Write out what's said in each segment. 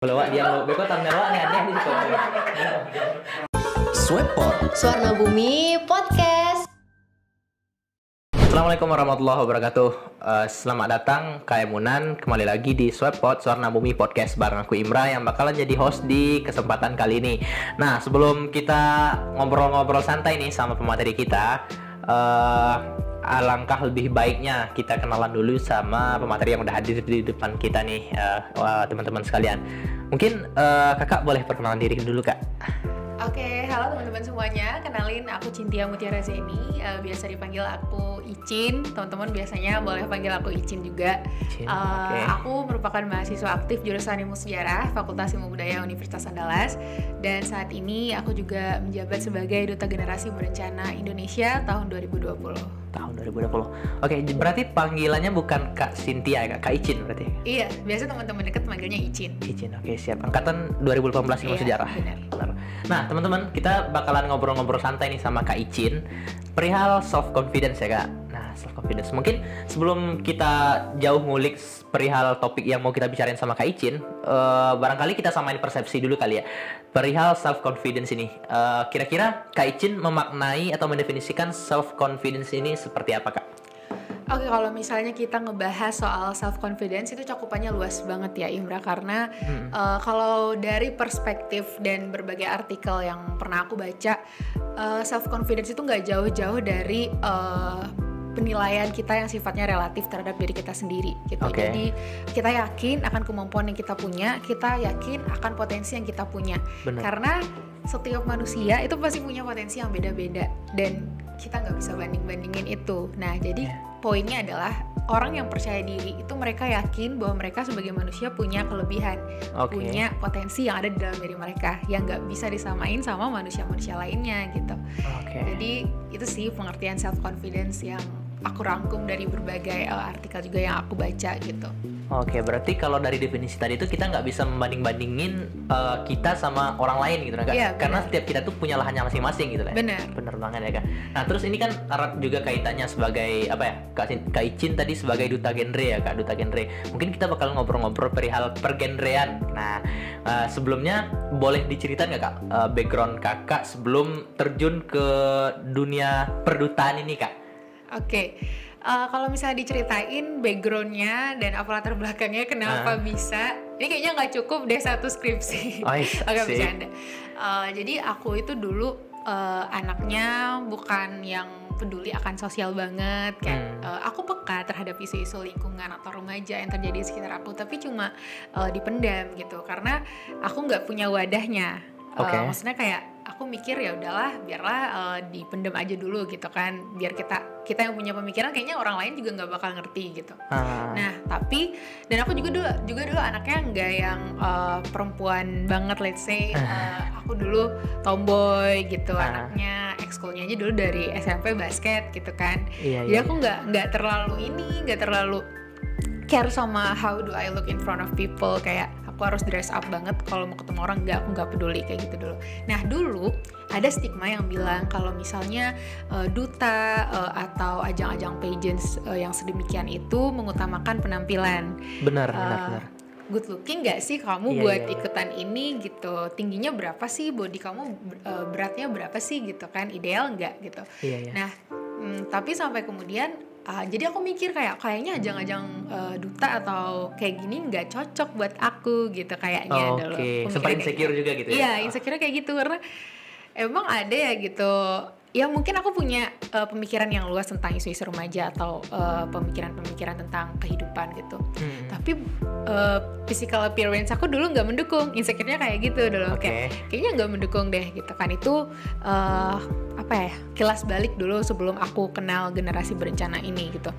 Kalau wak dia mau beko tam wak nih aneh di situ. Swepot. Suarna Bumi Podcast. Assalamualaikum warahmatullahi wabarakatuh. Eh, selamat datang Kak Emunan kembali lagi di Swepot Suarna Bumi Podcast bareng aku Imra yang bakalan jadi host di kesempatan kali ini. Nah sebelum kita ngobrol-ngobrol santai nih sama pemateri kita, eh, alangkah lebih baiknya kita kenalan dulu sama pemateri yang udah hadir di depan kita nih, wah, teman-teman sekalian. Mungkin eh, kakak boleh perkenalan diri dulu kak. Oke, halo teman-teman semuanya. Kenalin aku Cintia Mutiara Zeni. Eh, biasa dipanggil aku Icin. Teman-teman biasanya boleh panggil aku Icin juga. Icin, Eh, oke. Aku merupakan mahasiswa aktif jurusan Ilmu Sejarah Fakultas Ilmu Budaya Universitas Andalas. Dan saat ini aku juga menjabat sebagai Duta Generasi Berencana Indonesia tahun 2020. Tahun 2020. Oke, berarti panggilannya bukan Kak Cynthia ya, Kak, Icin berarti. Iya, biasa teman-teman deket manggilnya Icin. Icin, oke siap. Angkatan 2018 ilmu Iya, sejarah. benar. Benar. Nah, teman-teman, kita bakalan ngobrol-ngobrol santai nih sama Kak Icin perihal self confidence ya, Kak. Nah, self confidence. Mungkin sebelum kita jauh ngulik perihal topik yang mau kita bicarain sama Kak Icin, eh, barangkali kita samain persepsi dulu kali ya. Perihal self confidence ini. Eh, kira-kira Kak Icin memaknai atau mendefinisikan self confidence ini seperti apa, Kak? Oke, kalau misalnya kita ngebahas soal self confidence itu cakupannya luas banget ya Imra karena Hmm. eh, kalau dari perspektif dan berbagai artikel yang pernah aku baca self confidence itu nggak jauh-jauh dari eh, penilaian kita yang sifatnya relatif terhadap diri kita sendiri gitu. Oke. Jadi kita yakin akan kemampuan yang kita punya, kita yakin akan potensi yang kita punya. Benar. Karena setiap manusia itu pasti punya potensi yang beda-beda dan kita nggak bisa banding-bandingin itu. Nah, jadi Ya. Poinnya adalah orang yang percaya diri itu mereka yakin bahwa mereka sebagai manusia punya kelebihan, Oke. punya potensi yang ada di dalam diri mereka yang nggak bisa disamain sama manusia-manusia lainnya gitu. Oke. Jadi itu sih pengertian self confidence yang aku rangkum dari berbagai uh, artikel juga yang aku baca gitu. Oke, berarti kalau dari definisi tadi itu kita nggak bisa membanding-bandingin uh, kita sama orang lain gitu kan? Iya, Karena benar. setiap kita tuh punya lahannya masing-masing gitu lah. Benar. Bener banget ya kak. Nah terus ini kan erat juga kaitannya sebagai apa ya? Kak, Icin tadi sebagai duta genre ya kak, duta genre. Mungkin kita bakal ngobrol-ngobrol perihal pergenrean. Nah uh, sebelumnya boleh diceritain nggak kak uh, background kakak sebelum terjun ke dunia perdutaan ini kak? Oke, uh, kalau misalnya diceritain backgroundnya dan apa latar belakangnya kenapa Ah. bisa, ini kayaknya nggak cukup deh satu skripsi. Oh, Agak bercanda. Uh, jadi aku itu dulu uh, anaknya bukan yang peduli akan sosial banget Hmm. kayak uh, aku peka terhadap isu-isu lingkungan atau remaja yang terjadi di sekitar aku tapi cuma uh, dipendam gitu karena aku nggak punya wadahnya Uh, Oke. maksudnya kayak aku mikir ya udahlah biarlah uh, dipendam aja dulu gitu kan biar kita kita yang punya pemikiran kayaknya orang lain juga nggak bakal ngerti gitu Ah, Nah, tapi dan aku juga dulu juga dulu anaknya nggak yang uh, perempuan banget let's say Uh, aku dulu tomboy gitu Ah. anaknya ekskulnya aja dulu dari SMP basket gitu kan. iya, Jadi iya. aku nggak nggak terlalu ini, nggak terlalu care sama how do I look in front of people kayak aku harus dress up banget kalau mau ketemu orang nggak aku nggak peduli kayak gitu dulu. Nah dulu ada stigma yang bilang kalau misalnya uh, duta uh, atau ajang-ajang pageants uh, yang sedemikian itu mengutamakan penampilan. benar, benar, Uh, benar. good looking nggak sih kamu Iya, buat iya, iya. ikutan ini gitu tingginya berapa sih body kamu uh, beratnya berapa sih gitu kan ideal nggak gitu Iya, iya. Nah, mm, tapi sampai kemudian ah, jadi aku mikir kayak kayaknya ajang-ajang eh, duta atau kayak gini nggak cocok buat aku gitu kayaknya Oke, dulu. sempat kayak insecure gitu. juga gitu ya? Iya, insecure kayak gitu karena emang ada ya gitu. Ya mungkin aku punya eh, pemikiran yang luas tentang isu-isu remaja atau eh, pemikiran-pemikiran tentang kehidupan gitu. Hmm. Tapi eh, physical appearance aku dulu nggak mendukung, insecure-nya kayak gitu dulu. Oke. Kayak kayaknya nggak mendukung deh gitu kan itu eh, apa ya kilas balik dulu sebelum aku kenal generasi berencana ini gitu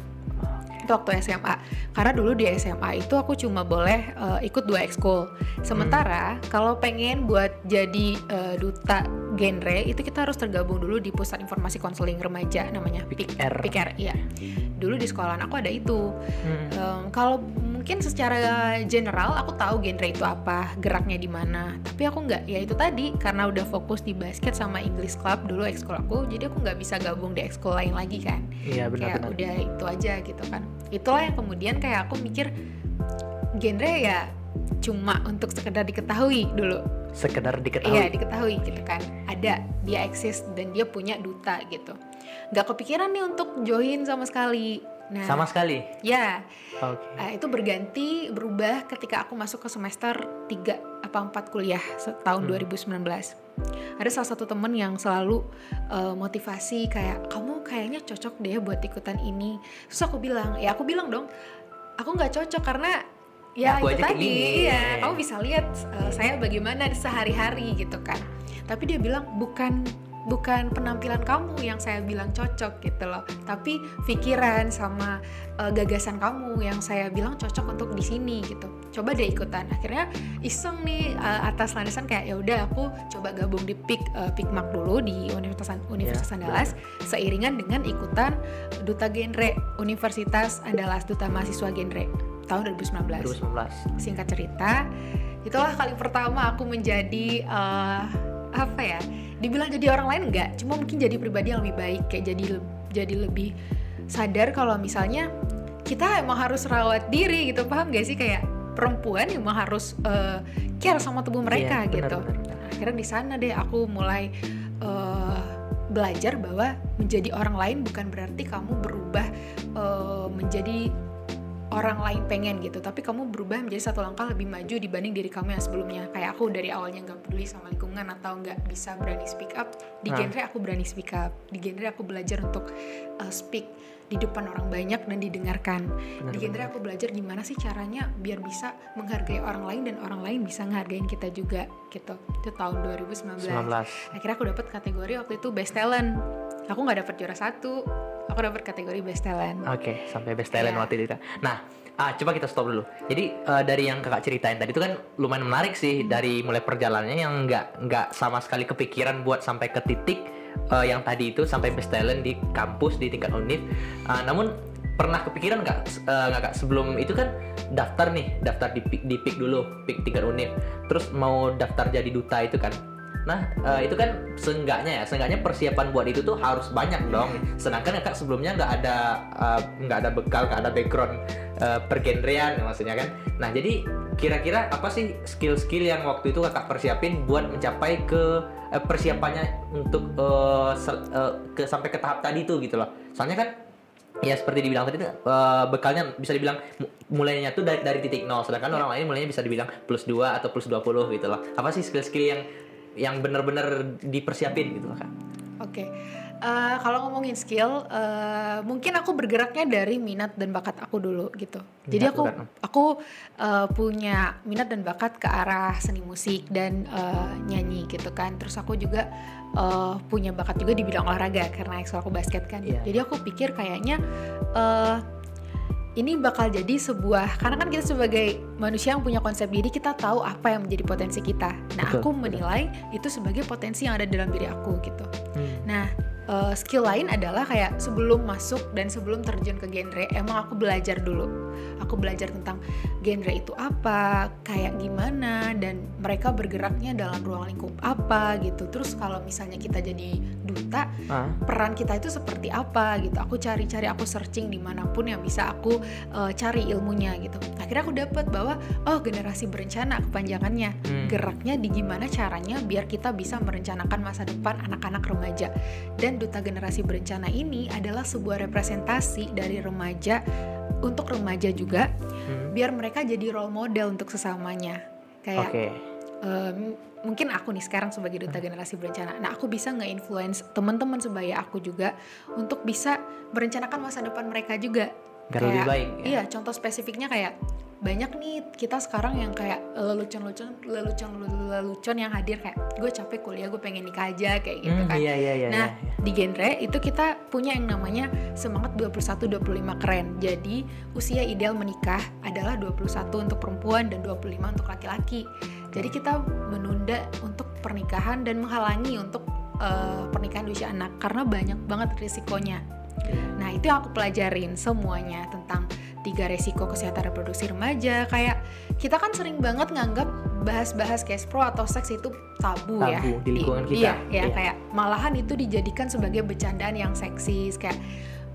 itu waktu SMA karena dulu di SMA itu aku cuma boleh eh, ikut dua ekskul. Sementara kalau pengen buat jadi eh, duta genre itu kita harus tergabung dulu di pusat informasi konseling remaja namanya PIKR. PIKR iya. Dulu di sekolahan aku ada itu. Hmm. Em, kalau mungkin secara general aku tahu genre itu apa, geraknya di mana. Tapi aku nggak, ya itu tadi karena udah fokus di basket sama English club dulu ekskul aku, jadi aku nggak bisa gabung di ekskul lain lagi kan. Iya kayak benar-benar. udah itu aja gitu kan. Itulah yang kemudian kayak aku mikir genre ya cuma untuk sekedar diketahui dulu sekedar diketahui iya diketahui gitu kan ada dia eksis dan dia punya duta gitu nggak kepikiran nih untuk join sama sekali nah sama sekali? ya. Oke. Eh, itu berganti berubah ketika aku masuk ke semester 3 apa 4 kuliah tahun 2019 ada salah satu temen yang selalu eh, motivasi kayak kamu kayaknya cocok deh buat ikutan ini. Terus aku bilang ya aku bilang dong aku nggak cocok karena ya Aku itu tadi ya kamu bisa lihat eh, saya bagaimana sehari-hari gitu kan. Tapi dia bilang bukan bukan penampilan kamu yang saya bilang cocok gitu loh. Tapi pikiran sama eh, gagasan kamu yang saya bilang cocok untuk di sini gitu. Coba deh ikutan. Akhirnya iseng nih eh, atas landasan kayak ya udah aku coba gabung di PIK eh, PIKMAK dulu di Universitas Universitas Ya, Andalas seiringan dengan ikutan duta genre Universitas Andalas duta mahasiswa genre tahun 2019 2019 singkat cerita itulah kali pertama aku menjadi eh, apa ya dibilang jadi orang lain enggak cuma mungkin jadi pribadi yang lebih baik kayak jadi le- jadi lebih sadar kalau misalnya kita emang harus rawat diri gitu paham gak sih kayak perempuan emang harus eh, care sama tubuh mereka Iya, benar, gitu benar, benar. Nah, akhirnya di sana deh aku mulai eh, belajar bahwa menjadi orang lain bukan berarti kamu berubah eh, menjadi orang lain pengen gitu tapi kamu berubah menjadi satu langkah lebih maju dibanding diri kamu yang sebelumnya. Kayak aku dari awalnya nggak peduli sama lingkungan atau nggak bisa berani speak up di Nah. genre aku berani speak up. Di genre aku belajar untuk uh, speak di depan orang banyak dan didengarkan. Benar, di genre aku belajar gimana sih caranya biar bisa menghargai orang lain dan orang lain bisa ngehargain kita juga gitu. Itu tahun 2019 19 akhirnya aku dapat kategori waktu itu best talent. Aku nggak dapat juara satu aku dapat kategori best talent Oke, sampai best talent Iya. waktu itu. Nah, ah, coba kita stop dulu. Jadi eh, dari yang kakak ceritain tadi itu kan lumayan menarik sih dari mulai perjalanannya yang nggak nggak sama sekali kepikiran buat sampai ke titik eh, yang tadi itu sampai best talent di kampus di tingkat univ. Ah, namun pernah kepikiran nggak nggak kak sebelum itu kan daftar nih daftar di pik dulu pik tingkat univ terus mau daftar jadi duta itu kan Nah, eh, itu kan seenggaknya ya, seenggaknya persiapan buat itu tuh harus banyak dong. Sedangkan kakak sebelumnya nggak ada eh, nggak ada bekal, nggak ada background eh, pergenrean ya maksudnya kan. Nah, jadi kira-kira apa sih skill-skill yang waktu itu kakak persiapin buat mencapai ke eh, persiapannya untuk eh, sel- eh, ke sampai ke tahap tadi tuh gitu loh. Soalnya kan ya seperti dibilang tadi tuh, eh, bekalnya bisa dibilang mu- mulainya tuh dari, dari titik nol sedangkan orang lain mulainya bisa dibilang plus 2 atau plus 20 gitu loh apa sih skill-skill yang yang bener-bener dipersiapin gitu kak Oke, Eh, kalau ngomongin skill, eh, mungkin aku bergeraknya dari minat dan bakat aku dulu gitu. Jadi Minat, aku bakat. aku eh, punya minat dan bakat ke arah seni musik dan eh, nyanyi gitu kan. Terus aku juga eh, punya bakat juga di bidang olahraga karena ekskul aku basket kan. Iya. Jadi aku pikir kayaknya eh, ini bakal jadi sebuah karena kan kita sebagai manusia yang punya konsep diri kita tahu apa yang menjadi potensi kita. Nah, Betul, aku betul. menilai itu sebagai potensi yang ada dalam diri aku gitu. Hmm. Nah, eh, skill lain adalah kayak sebelum masuk dan sebelum terjun ke genre, emang aku belajar dulu. Aku belajar tentang genre itu apa, kayak gimana, dan mereka bergeraknya dalam ruang lingkup apa gitu. Terus kalau misalnya kita jadi duta, Ah, peran kita itu seperti apa gitu. Aku cari-cari, aku searching di mana pun yang bisa aku eh, cari ilmunya gitu. Akhirnya aku dapat bahwa oh generasi berencana kepanjangannya hmm. geraknya di gimana caranya biar kita bisa merencanakan masa depan anak-anak remaja. Dan duta generasi berencana ini adalah sebuah representasi dari remaja untuk remaja juga Hmm. biar mereka jadi role model untuk sesamanya. Kayak Oke. em, mungkin aku nih sekarang sebagai duta generasi berencana. Nah, aku bisa nge-influence teman-teman sebaya aku juga untuk bisa merencanakan masa depan mereka juga. Biar lebih baik ya. Iya, contoh spesifiknya kayak banyak nih kita sekarang yang kayak lelucon-lelucon lelucon-lelucon yang hadir kayak gue capek kuliah gue pengen nikah aja kayak gitu Hmm, kan. iya iya iya Nah, iya. di genre itu kita punya yang namanya semangat 21-25 keren. Jadi, usia ideal menikah adalah 21 untuk perempuan dan 25 untuk laki-laki. Jadi kita menunda untuk pernikahan dan menghalangi untuk eh, pernikahan di usia anak karena banyak banget risikonya. Nah, itu yang aku pelajarin semuanya tentang tiga resiko kesehatan reproduksi remaja. Kayak kita kan sering banget nganggap bahas-bahas cash pro atau seks itu tabu, ya. Tabu di lingkungan kita. Iya, ya, Iya. kayak malahan itu dijadikan sebagai bercandaan yang seksis kayak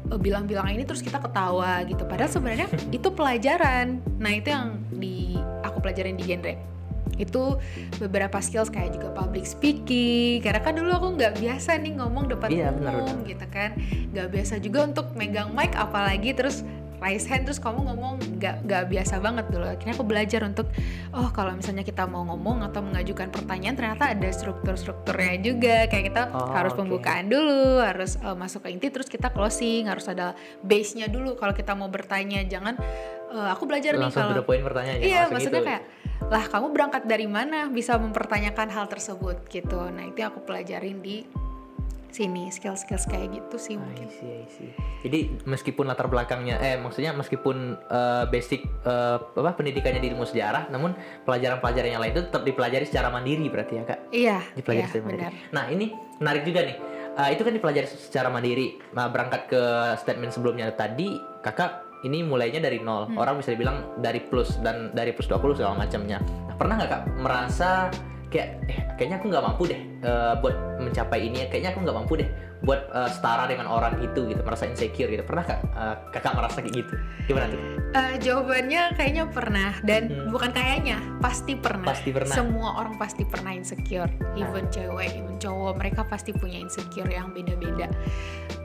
eh, bilang-bilang ini terus kita ketawa gitu. Padahal sebenarnya itu pelajaran. Nah, itu yang di aku pelajarin di genre itu beberapa skills kayak juga public speaking karena kan dulu aku nggak biasa nih ngomong depan Iya, umum benar-benar. gitu kan nggak biasa juga untuk megang mic apalagi terus raise hand terus kamu ngomong nggak nggak biasa banget dulu akhirnya aku belajar untuk oh kalau misalnya kita mau ngomong atau mengajukan pertanyaan ternyata ada struktur-strukturnya juga kayak kita Oh, harus oke. pembukaan dulu harus eh, masuk ke inti terus kita closing harus ada base-nya dulu kalau kita mau bertanya jangan eh, aku belajar nih langsung kalau to the point pertanyaannya Iya, langsung maksudnya gitu. kayak lah kamu berangkat dari mana bisa mempertanyakan hal tersebut gitu. Nah itu yang aku pelajarin di sini skill-skill kayak gitu sih I mungkin. see, I see. Jadi meskipun latar belakangnya, eh maksudnya meskipun eh, basic eh, apa pendidikannya di ilmu sejarah, namun pelajaran-pelajaran yang lain itu tetap dipelajari secara mandiri berarti ya kak? Iya, Dipelajari iya secara mandiri. benar. Nah ini menarik juga nih. Eh, itu kan dipelajari secara mandiri. Nah berangkat ke statement sebelumnya tadi, kakak ini mulainya dari nol. Hmm. Orang bisa dibilang dari plus dan dari plus 20 segala macamnya. Nah pernah nggak kak merasa kayak eh kayaknya aku nggak mampu deh eh, buat mencapai ini kayaknya aku nggak mampu deh buat eh, setara dengan orang itu gitu merasa insecure gitu pernah kak eh, kakak merasa kayak gitu gimana tuh Eh, jawabannya kayaknya pernah dan Hmm. bukan kayaknya pasti pernah. Pasti pernah. Semua orang pasti pernah insecure. Even cewek, even cowok, mereka pasti punya insecure yang beda-beda.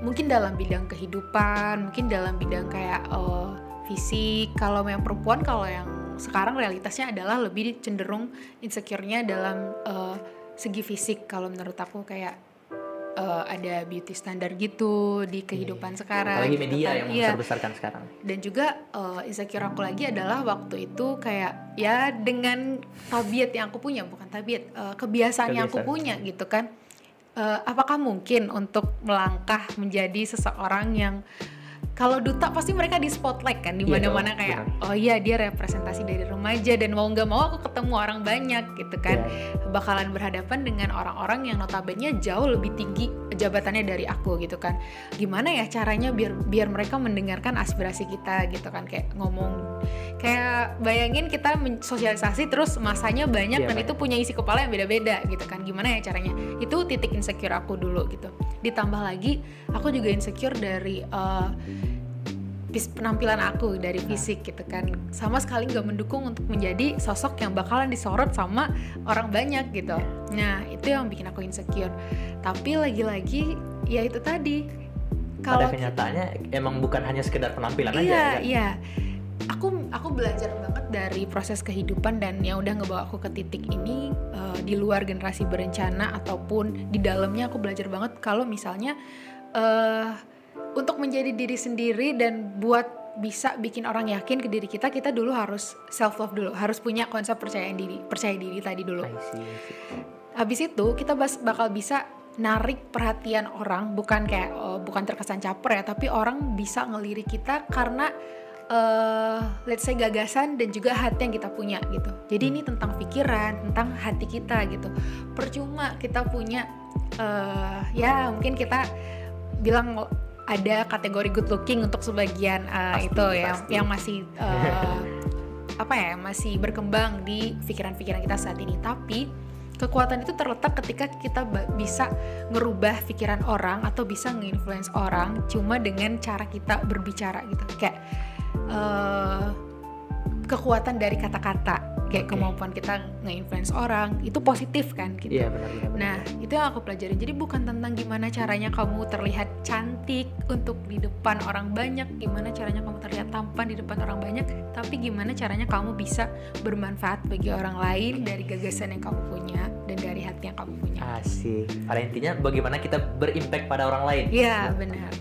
Mungkin dalam bidang kehidupan, mungkin dalam bidang kayak eh, fisik. Kalau yang perempuan, kalau yang sekarang realitasnya adalah lebih cenderung insecure-nya dalam eh, segi fisik. Kalau menurut aku kayak eh, ada beauty standar gitu di kehidupan sekarang. apalagi gitu media kan. yang Iya membesar-besarkan sekarang dan juga uh, insecure aku lagi adalah waktu itu kayak ya dengan tabiat yang aku punya bukan tabiat uh, kebiasaan yang aku Kebiasaan. punya gitu kan Uh, apakah mungkin untuk melangkah menjadi seseorang yang kalau duta pasti mereka di spotlight kan di Iya mana-mana dong, kayak benar. oh iya dia representasi dari remaja dan mau nggak mau aku ketemu orang banyak gitu kan Iya. bakalan berhadapan dengan orang-orang yang notabene jauh lebih tinggi jabatannya dari aku gitu kan gimana ya caranya biar biar mereka mendengarkan aspirasi kita gitu kan kayak ngomong kayak bayangin kita sosialisasi terus masanya banyak Iya, dan banyak. itu punya isi kepala yang beda-beda gitu kan gimana ya caranya itu titik insecure aku dulu gitu ditambah lagi aku juga insecure dari pis- penampilan aku dari fisik gitu kan. Sama sekali nggak mendukung untuk menjadi sosok yang bakalan disorot sama orang banyak gitu. Nah itu yang bikin aku insecure. Tapi lagi-lagi ya itu tadi. Pada kalau kenyataannya emang bukan hanya sekedar penampilan aja iya ya kan? iya. Aku aku belajar banget dari proses kehidupan dan yang udah ngebawa aku ke titik ini eh, di luar generasi berencana ataupun di dalamnya aku belajar banget kalau misalnya eh untuk menjadi diri sendiri dan buat bisa bikin orang yakin ke diri kita kita dulu harus self love dulu. Harus punya konsep percaya diri percaya diri tadi dulu. I see, I see. habis itu kita bas- bakal bisa narik perhatian orang bukan kayak oh, bukan terkesan caper ya tapi orang bisa ngelirik kita karena eh let's say gagasan dan juga hati yang kita punya gitu. Jadi ini tentang pikiran tentang hati kita gitu. Percuma kita punya eh ya mungkin kita bilang ada kategori good looking untuk sebagian eh, Pasti, itu ya pasti. yang masih eh, apa ya masih berkembang di pikiran-pikiran kita saat ini tapi kekuatan itu terletak ketika kita bisa ngerubah pikiran orang atau bisa nge-influence orang cuma dengan cara kita berbicara gitu kayak eh, kekuatan dari kata-kata kayak Oke. kemampuan kita nge-influence orang itu positif kan gitu iya benar benar benar. Nah, itu yang aku pelajarin. Jadi bukan tentang gimana caranya kamu terlihat cantik untuk di depan orang banyak, gimana caranya kamu terlihat tampan di depan orang banyak, tapi gimana caranya kamu bisa bermanfaat bagi orang lain dari gagasan yang kamu punya dan dari hati yang kamu punya. asik pada intinya bagaimana kita berimpact pada orang lain Iya, benar.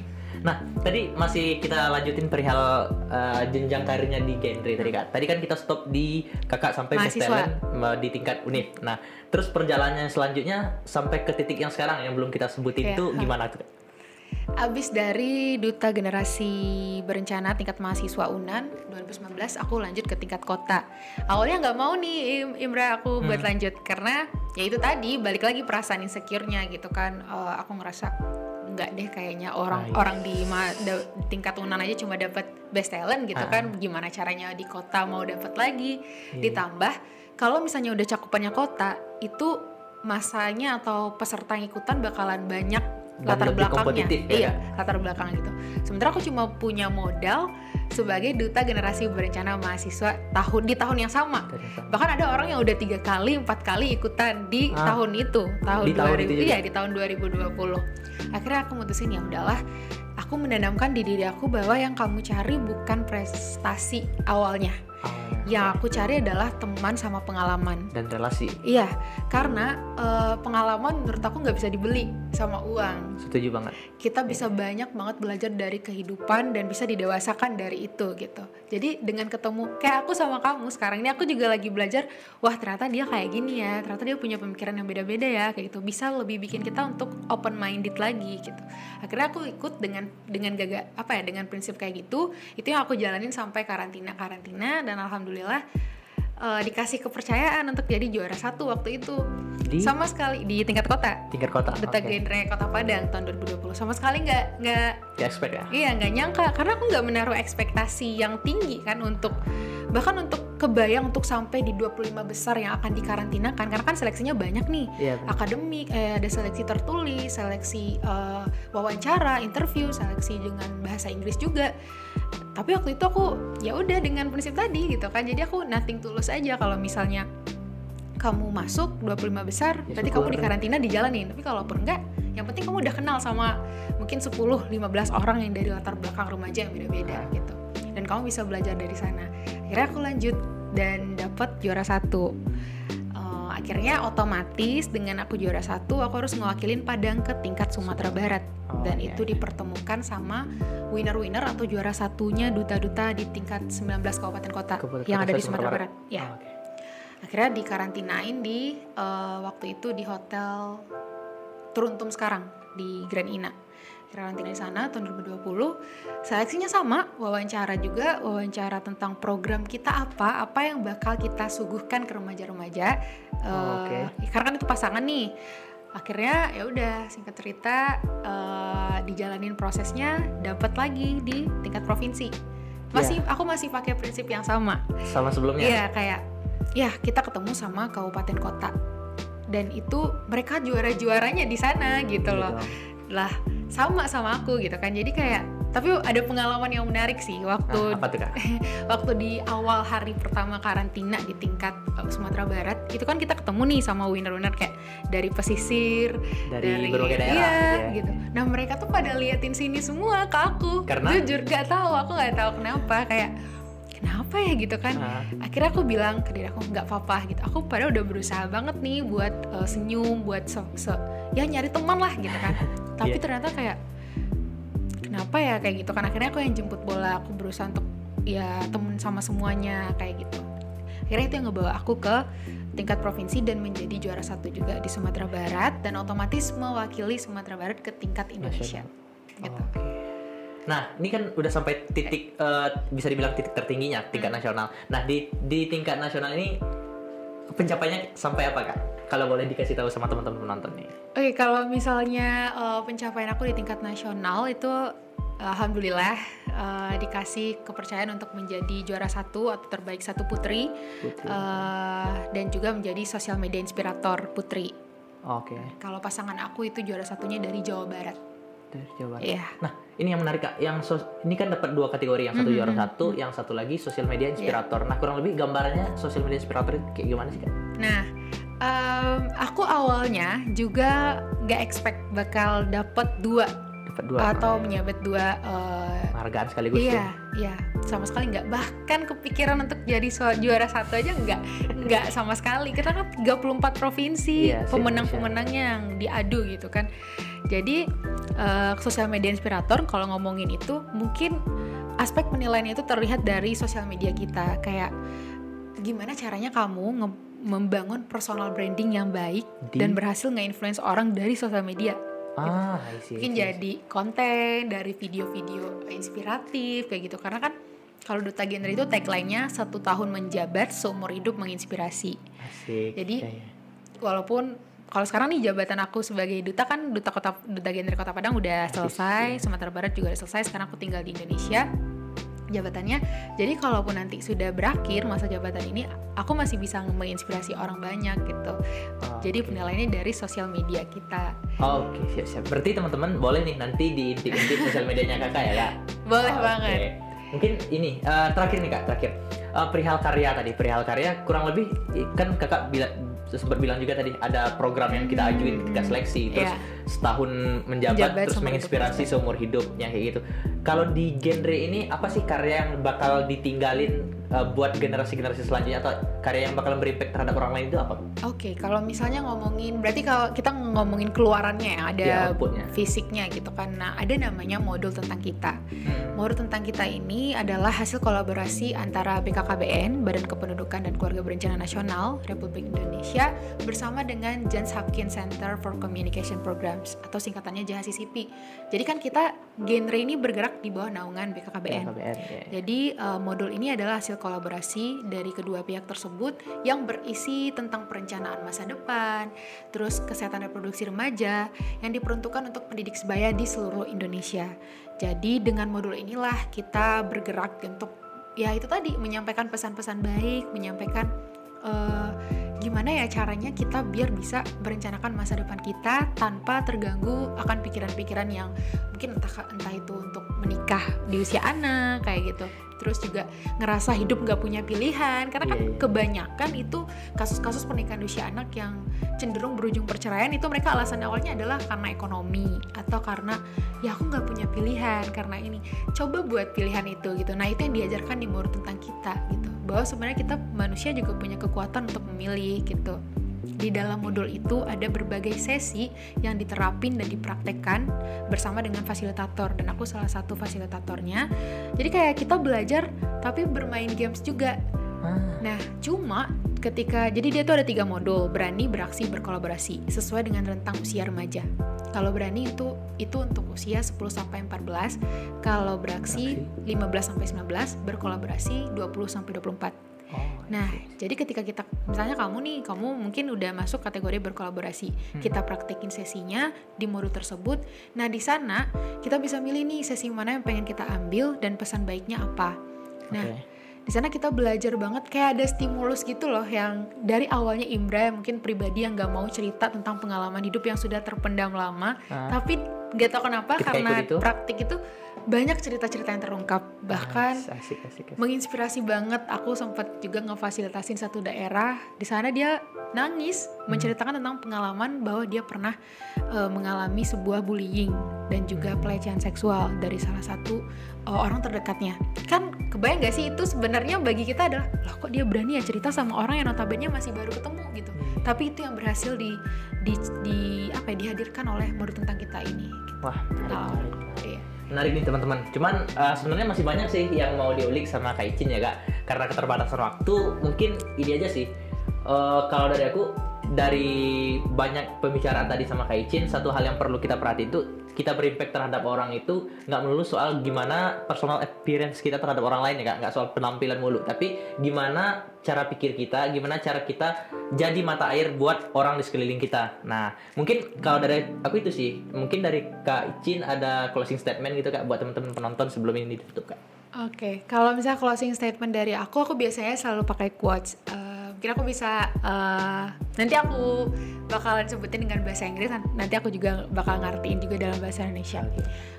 Nah, tadi masih kita lanjutin perihal uh, jenjang karirnya di genre tadi kak. Tadi kan kita stop di kakak sampai Mahasiswa. talent uh, di tingkat univ. Nah, terus perjalanannya selanjutnya sampai ke titik yang sekarang yang belum kita sebutin itu ha. gimana tuh? Abis dari duta generasi berencana tingkat mahasiswa UNAN 2019 aku lanjut ke tingkat kota. Awalnya nggak mau nih Im- Imra aku buat Hmm. lanjut karena ya itu tadi balik lagi perasaan insecure-nya gitu kan. Eh, aku ngerasa nggak deh kayaknya orang iya. orang di ma- da- tingkat UNAN aja cuma dapat best talent gitu Ah. kan. Gimana caranya di kota mau dapat lagi? Iya. Ditambah kalau misalnya udah cakupannya kota itu masanya atau peserta yang ikutan bakalan banyak latar lebih belakangnya ya, iya Kak? latar belakang gitu sementara aku cuma punya modal sebagai duta generasi berencana mahasiswa tahun di tahun yang sama bahkan ada orang yang udah tiga kali empat kali ikutan di Ah. tahun itu tahun Di tahun 2000 itu juga? iya di tahun 2020 akhirnya aku mutusin ya udahlah aku menanamkan di diri aku bahwa yang kamu cari bukan prestasi awalnya Awalnya. yang aku cari adalah teman sama pengalaman dan relasi. iya karena eh, pengalaman menurut aku nggak bisa dibeli sama uang Setuju banget. kita bisa banyak banget belajar dari kehidupan dan bisa didewasakan dari itu gitu. Jadi dengan ketemu kayak aku sama kamu sekarang ini aku juga lagi belajar, wah ternyata dia kayak gini ya, ternyata dia punya pemikiran yang beda-beda ya kayak gitu. Bisa lebih bikin kita untuk open minded lagi gitu. Akhirnya aku ikut dengan dengan gaga apa ya dengan prinsip kayak gitu. Itu yang aku jalanin sampai karantina karantina dan alhamdulillah eh, dikasih kepercayaan untuk jadi juara satu waktu itu. Di Sama sekali di tingkat kota. tingkat kota. Duta Oke. Genre Kota Padang tahun 2020 sama sekali nggak nggak Ya, expect ya. iya nggak nyangka karena aku nggak menaruh ekspektasi yang tinggi kan untuk bahkan untuk kebayang untuk sampai di 25 besar yang akan dikarantinakan karena kan seleksinya banyak nih benar. akademik eh, ada seleksi tertulis seleksi eh, wawancara interview seleksi dengan bahasa Inggris juga tapi waktu itu aku ya udah dengan prinsip tadi gitu kan. Jadi aku nothing tulus aja kalau misalnya kamu masuk 25 besar Ya, berarti kamu di karantina dijalanin. Tapi kalaupun enggak yang penting kamu udah kenal sama mungkin 10 15 orang yang dari latar belakang remaja yang beda-beda Ah. gitu. Dan kamu bisa belajar dari sana. Akhirnya aku lanjut dan dapat juara satu akhirnya otomatis dengan aku juara satu aku harus ngewakilin Padang ke tingkat Sumatera Barat Oh, dan iya, itu iya. dipertemukan sama winner-winner atau juara satunya duta-duta di tingkat 19 kabupaten kota Kabupaten yang ada di Sumatera Barat. Barat ya Oh, oke. akhirnya dikarantinain di eh, waktu itu di hotel Turuntum sekarang di Grand Ina karantina di sana tahun 2020 seleksinya sama. Wawancara juga wawancara tentang program kita apa apa yang bakal kita suguhkan ke remaja-remaja. Oh, Eh, oke. karena kan itu pasangan nih. Akhirnya ya udah singkat cerita eh, dijalanin prosesnya dapat lagi di tingkat provinsi. Masih aku masih pakai prinsip yang sama. Sama sebelumnya. Iya kayak ya kita ketemu sama kabupaten kota. Dan itu mereka juara-juaranya di sana gitu loh. Lah sama sama aku gitu kan. Jadi kayak tapi ada pengalaman yang menarik sih Nah, waktu apa tuh kak? waktu di awal hari pertama karantina di tingkat uh, Sumatera Barat itu kan kita ketemu nih sama winner-winner kayak dari pesisir Dari berbagai daerah iya, gitu ya. gitu. Nah mereka tuh pada liatin sini semua ke aku. Karena? jujur gak tahu aku nggak tahu kenapa kayak kenapa ya gitu kan? Ah, akhirnya aku bilang ke diri aku nggak apa-apa gitu. Aku padahal udah berusaha banget nih buat uh, senyum buat se- se- ya nyari teman lah gitu kan. Tapi Iya. ternyata kayak kenapa ya? Kayak gitu kan. Akhirnya aku yang jemput bola aku berusaha untuk ya temen sama semuanya kayak gitu. Akhirnya itu yang ngebawa aku ke tingkat provinsi dan menjadi juara satu juga di Sumatera Barat dan otomatis mewakili Sumatera Barat ke tingkat Indonesia. Gitu. Oke. Nah, ini kan udah sampai titik eh, bisa dibilang titik tertingginya tingkat Hmm. nasional. Nah, di di tingkat nasional ini pencapaiannya sampai apa kak? Kalau boleh dikasih tahu sama teman-teman penonton nih. Oke, kalau misalnya uh, pencapaian aku di tingkat nasional itu alhamdulillah uh, dikasih kepercayaan untuk menjadi juara satu atau terbaik satu putri Putri. uh, dan juga menjadi sosial media inspirator putri. Oke. Kalau pasangan aku itu juara satunya dari Jawa Barat. Dari Jawa Barat. Iya. Nah, ini yang menarik kak. Yang sos- ini kan dapat dua kategori. Yang satu Mhm, juara mhm, satu, yang satu lagi sosial media inspirator. Nah, kurang lebih gambarannya sosial media inspirator itu kayak gimana sih kak? Nah, em, aku awalnya juga gak expect bakal dapat dua Dapat dua atau menyabet dua uh, penghargaan sekaligus iya, ya. iya, sama sekali nggak. Bahkan kepikiran untuk jadi juara satu aja nggak, nggak sama sekali. Kita kan 34 provinsi, Iya, pemenang-pemenangnya yang diadu gitu kan. Jadi eh, sosial media inspirator kalau ngomongin itu mungkin aspek penilaiannya itu terlihat dari sosial media kita. Kayak gimana caranya kamu nge- membangun personal branding yang baik Di- dan berhasil nge-influence orang dari sosial media Ah, I see, I mungkin see, I see. jadi konten dari video-video inspiratif kayak gitu karena kan kalau duta genre itu tagline-nya satu tahun menjabat seumur hidup menginspirasi Asik. Jadi- Iya, iya. walaupun kalau sekarang nih jabatan aku sebagai duta kan duta kota duta genre kota Padang udah selesai Sumatera Barat juga udah selesai sekarang aku tinggal di Indonesia jabatannya jadi kalaupun nanti sudah berakhir masa jabatan ini aku masih bisa menginspirasi orang banyak gitu Oh, jadi oke. penilaiannya dari sosial media kita Oh, Oke, siap-siap. Berarti teman-teman boleh nih nanti diintip-intip sosial medianya kakak ya kak? boleh Oke. banget Mungkin ini eh, terakhir nih kak, terakhir Eh, perihal karya tadi, perihal karya kurang lebih kan kakak bila, sempat bilang juga tadi ada program yang kita ajuin ketika seleksi, terus Iya. setahun menjabat, Menjabat terus menginspirasi seumur hidupnya kayak gitu. Kalau di genre ini apa sih karya yang bakal ditinggalin eh, buat generasi-generasi selanjutnya atau karya yang bakal berimpact terhadap orang lain itu apa? Oke, kalau misalnya ngomongin, berarti kalau kita ngomongin keluarannya ya, ada Ya, outputnya. fisiknya gitu kan. Nah, ada namanya modul tentang kita. Hmm. Modul tentang kita ini adalah hasil kolaborasi antara BKKBN, Badan Kependudukan dan Keluarga Berencana Nasional Republik Indonesia, bersama dengan Johns Hopkins Center for Communication Programs atau singkatannya JHCCP. Jadi kan kita genre ini bergerak di bawah naungan BKKBN. KBN, ya. Jadi uh, modul ini adalah hasil kolaborasi dari kedua pihak tersebut yang berisi tentang perencanaan masa depan, terus kesehatan reproduksi remaja yang diperuntukkan untuk pendidik sebaya di seluruh Indonesia. Jadi dengan modul inilah kita bergerak untuk ya itu tadi menyampaikan pesan-pesan baik, menyampaikan uh, gimana ya caranya kita biar bisa merencanakan masa depan kita tanpa terganggu akan pikiran-pikiran yang mungkin entah entah itu untuk menikah di usia anak kayak gitu terus juga ngerasa hidup nggak punya pilihan. Karena kan Iya, iya. kebanyakan itu kasus-kasus pernikahan usia anak yang cenderung berujung perceraian itu mereka alasan awalnya adalah karena ekonomi atau karena ya aku nggak punya pilihan karena ini. Coba buat pilihan itu gitu. Nah itu yang diajarkan di modul tentang kita gitu. Bahwa sebenarnya kita manusia juga punya kekuatan untuk memilih gitu di dalam modul itu ada berbagai sesi yang diterapin dan dipraktekkan bersama dengan fasilitator dan aku salah satu fasilitatornya. Jadi kayak kita belajar tapi bermain games juga. Ah, Nah, cuma ketika jadi dia tuh ada tiga modul berani beraksi berkolaborasi sesuai dengan rentang usia remaja. Kalau berani itu itu untuk usia 10 sampai 14, kalau beraksi 15 sampai 19, berkolaborasi 20 sampai 24. Oh, Nah, jadi ketika kita misalnya kamu nih, kamu mungkin udah masuk kategori berkolaborasi. Hmm. Kita praktekin sesinya di modul tersebut. Nah, di sana kita bisa milih nih sesi mana yang pengen kita ambil dan pesan baiknya apa. Nah, oke. di sana kita belajar banget kayak ada stimulus gitu loh yang dari awalnya Imra mungkin pribadi yang nggak mau cerita tentang pengalaman hidup yang sudah terpendam lama, Ah. tapi nggak tahu kenapa Ketika karena itu? praktik itu banyak cerita-cerita yang terungkap. Bahkan Ah, asik, asik, asik. menginspirasi banget. Aku sempat juga ngefasilitasin satu daerah. Di sana dia nangis menceritakan tentang pengalaman bahwa dia pernah eh, mengalami sebuah bullying dan juga pelecehan seksual dari salah satu eh, orang terdekatnya. Kan kebayang gak sih itu sebenarnya bagi kita adalah loh kok dia berani ya cerita sama orang yang notabene masih baru ketemu gitu. Hmm. Tapi itu yang berhasil di di, di apa ya dihadirkan oleh modul tentang kita ini. Wah, menarik, menarik, menarik. Iya. Menarik nih teman-teman. Cuman uh, sebenarnya masih banyak sih yang mau diulik sama Kak Icin ya kak. Karena keterbatasan waktu, mungkin ini aja sih. Uh, kalau dari aku, dari banyak pembicaraan tadi sama Kak Icin, satu hal yang perlu kita perhatiin itu kita berimpact terhadap orang itu nggak melulu soal gimana personal appearance kita terhadap orang lain ya kak, nggak soal penampilan mulu, tapi gimana cara pikir kita, gimana cara kita jadi mata air buat orang di sekeliling kita. Nah, mungkin kalau dari aku itu sih, mungkin dari Kak Icin ada closing statement gitu kak buat teman-teman penonton sebelum ini ditutup kak. Oke, kalau misalnya closing statement dari aku, aku biasanya selalu pakai quotes. Eh, mungkin aku bisa eh, nanti aku bakalan sebutin dengan bahasa Inggris, nan- nanti aku juga bakal ngertiin juga dalam bahasa Indonesia.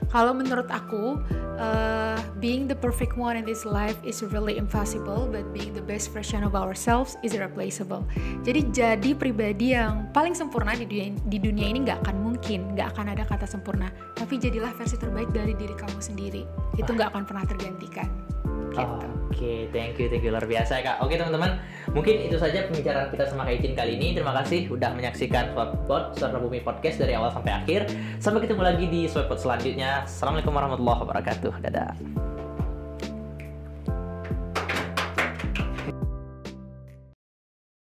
Kalau menurut aku, eh, being the perfect one in this life is really impossible, but being the best version of ourselves is irreplaceable. Jadi jadi pribadi yang paling sempurna di dunia, di dunia ini nggak akan mungkin, nggak akan ada kata sempurna. Tapi jadilah versi terbaik dari diri kamu sendiri. Itu nggak akan pernah tergantikan. Gitu. Oke, thank you, thank you luar biasa ya kak. Oke teman-teman, mungkin itu saja pembicaraan kita sama Kak Icin kali ini. Terima kasih udah menyaksikan Swapbot Suara Bumi Podcast dari awal sampai akhir. Sampai ketemu lagi di Swapbot selanjutnya. Assalamualaikum warahmatullahi wabarakatuh. Dadah.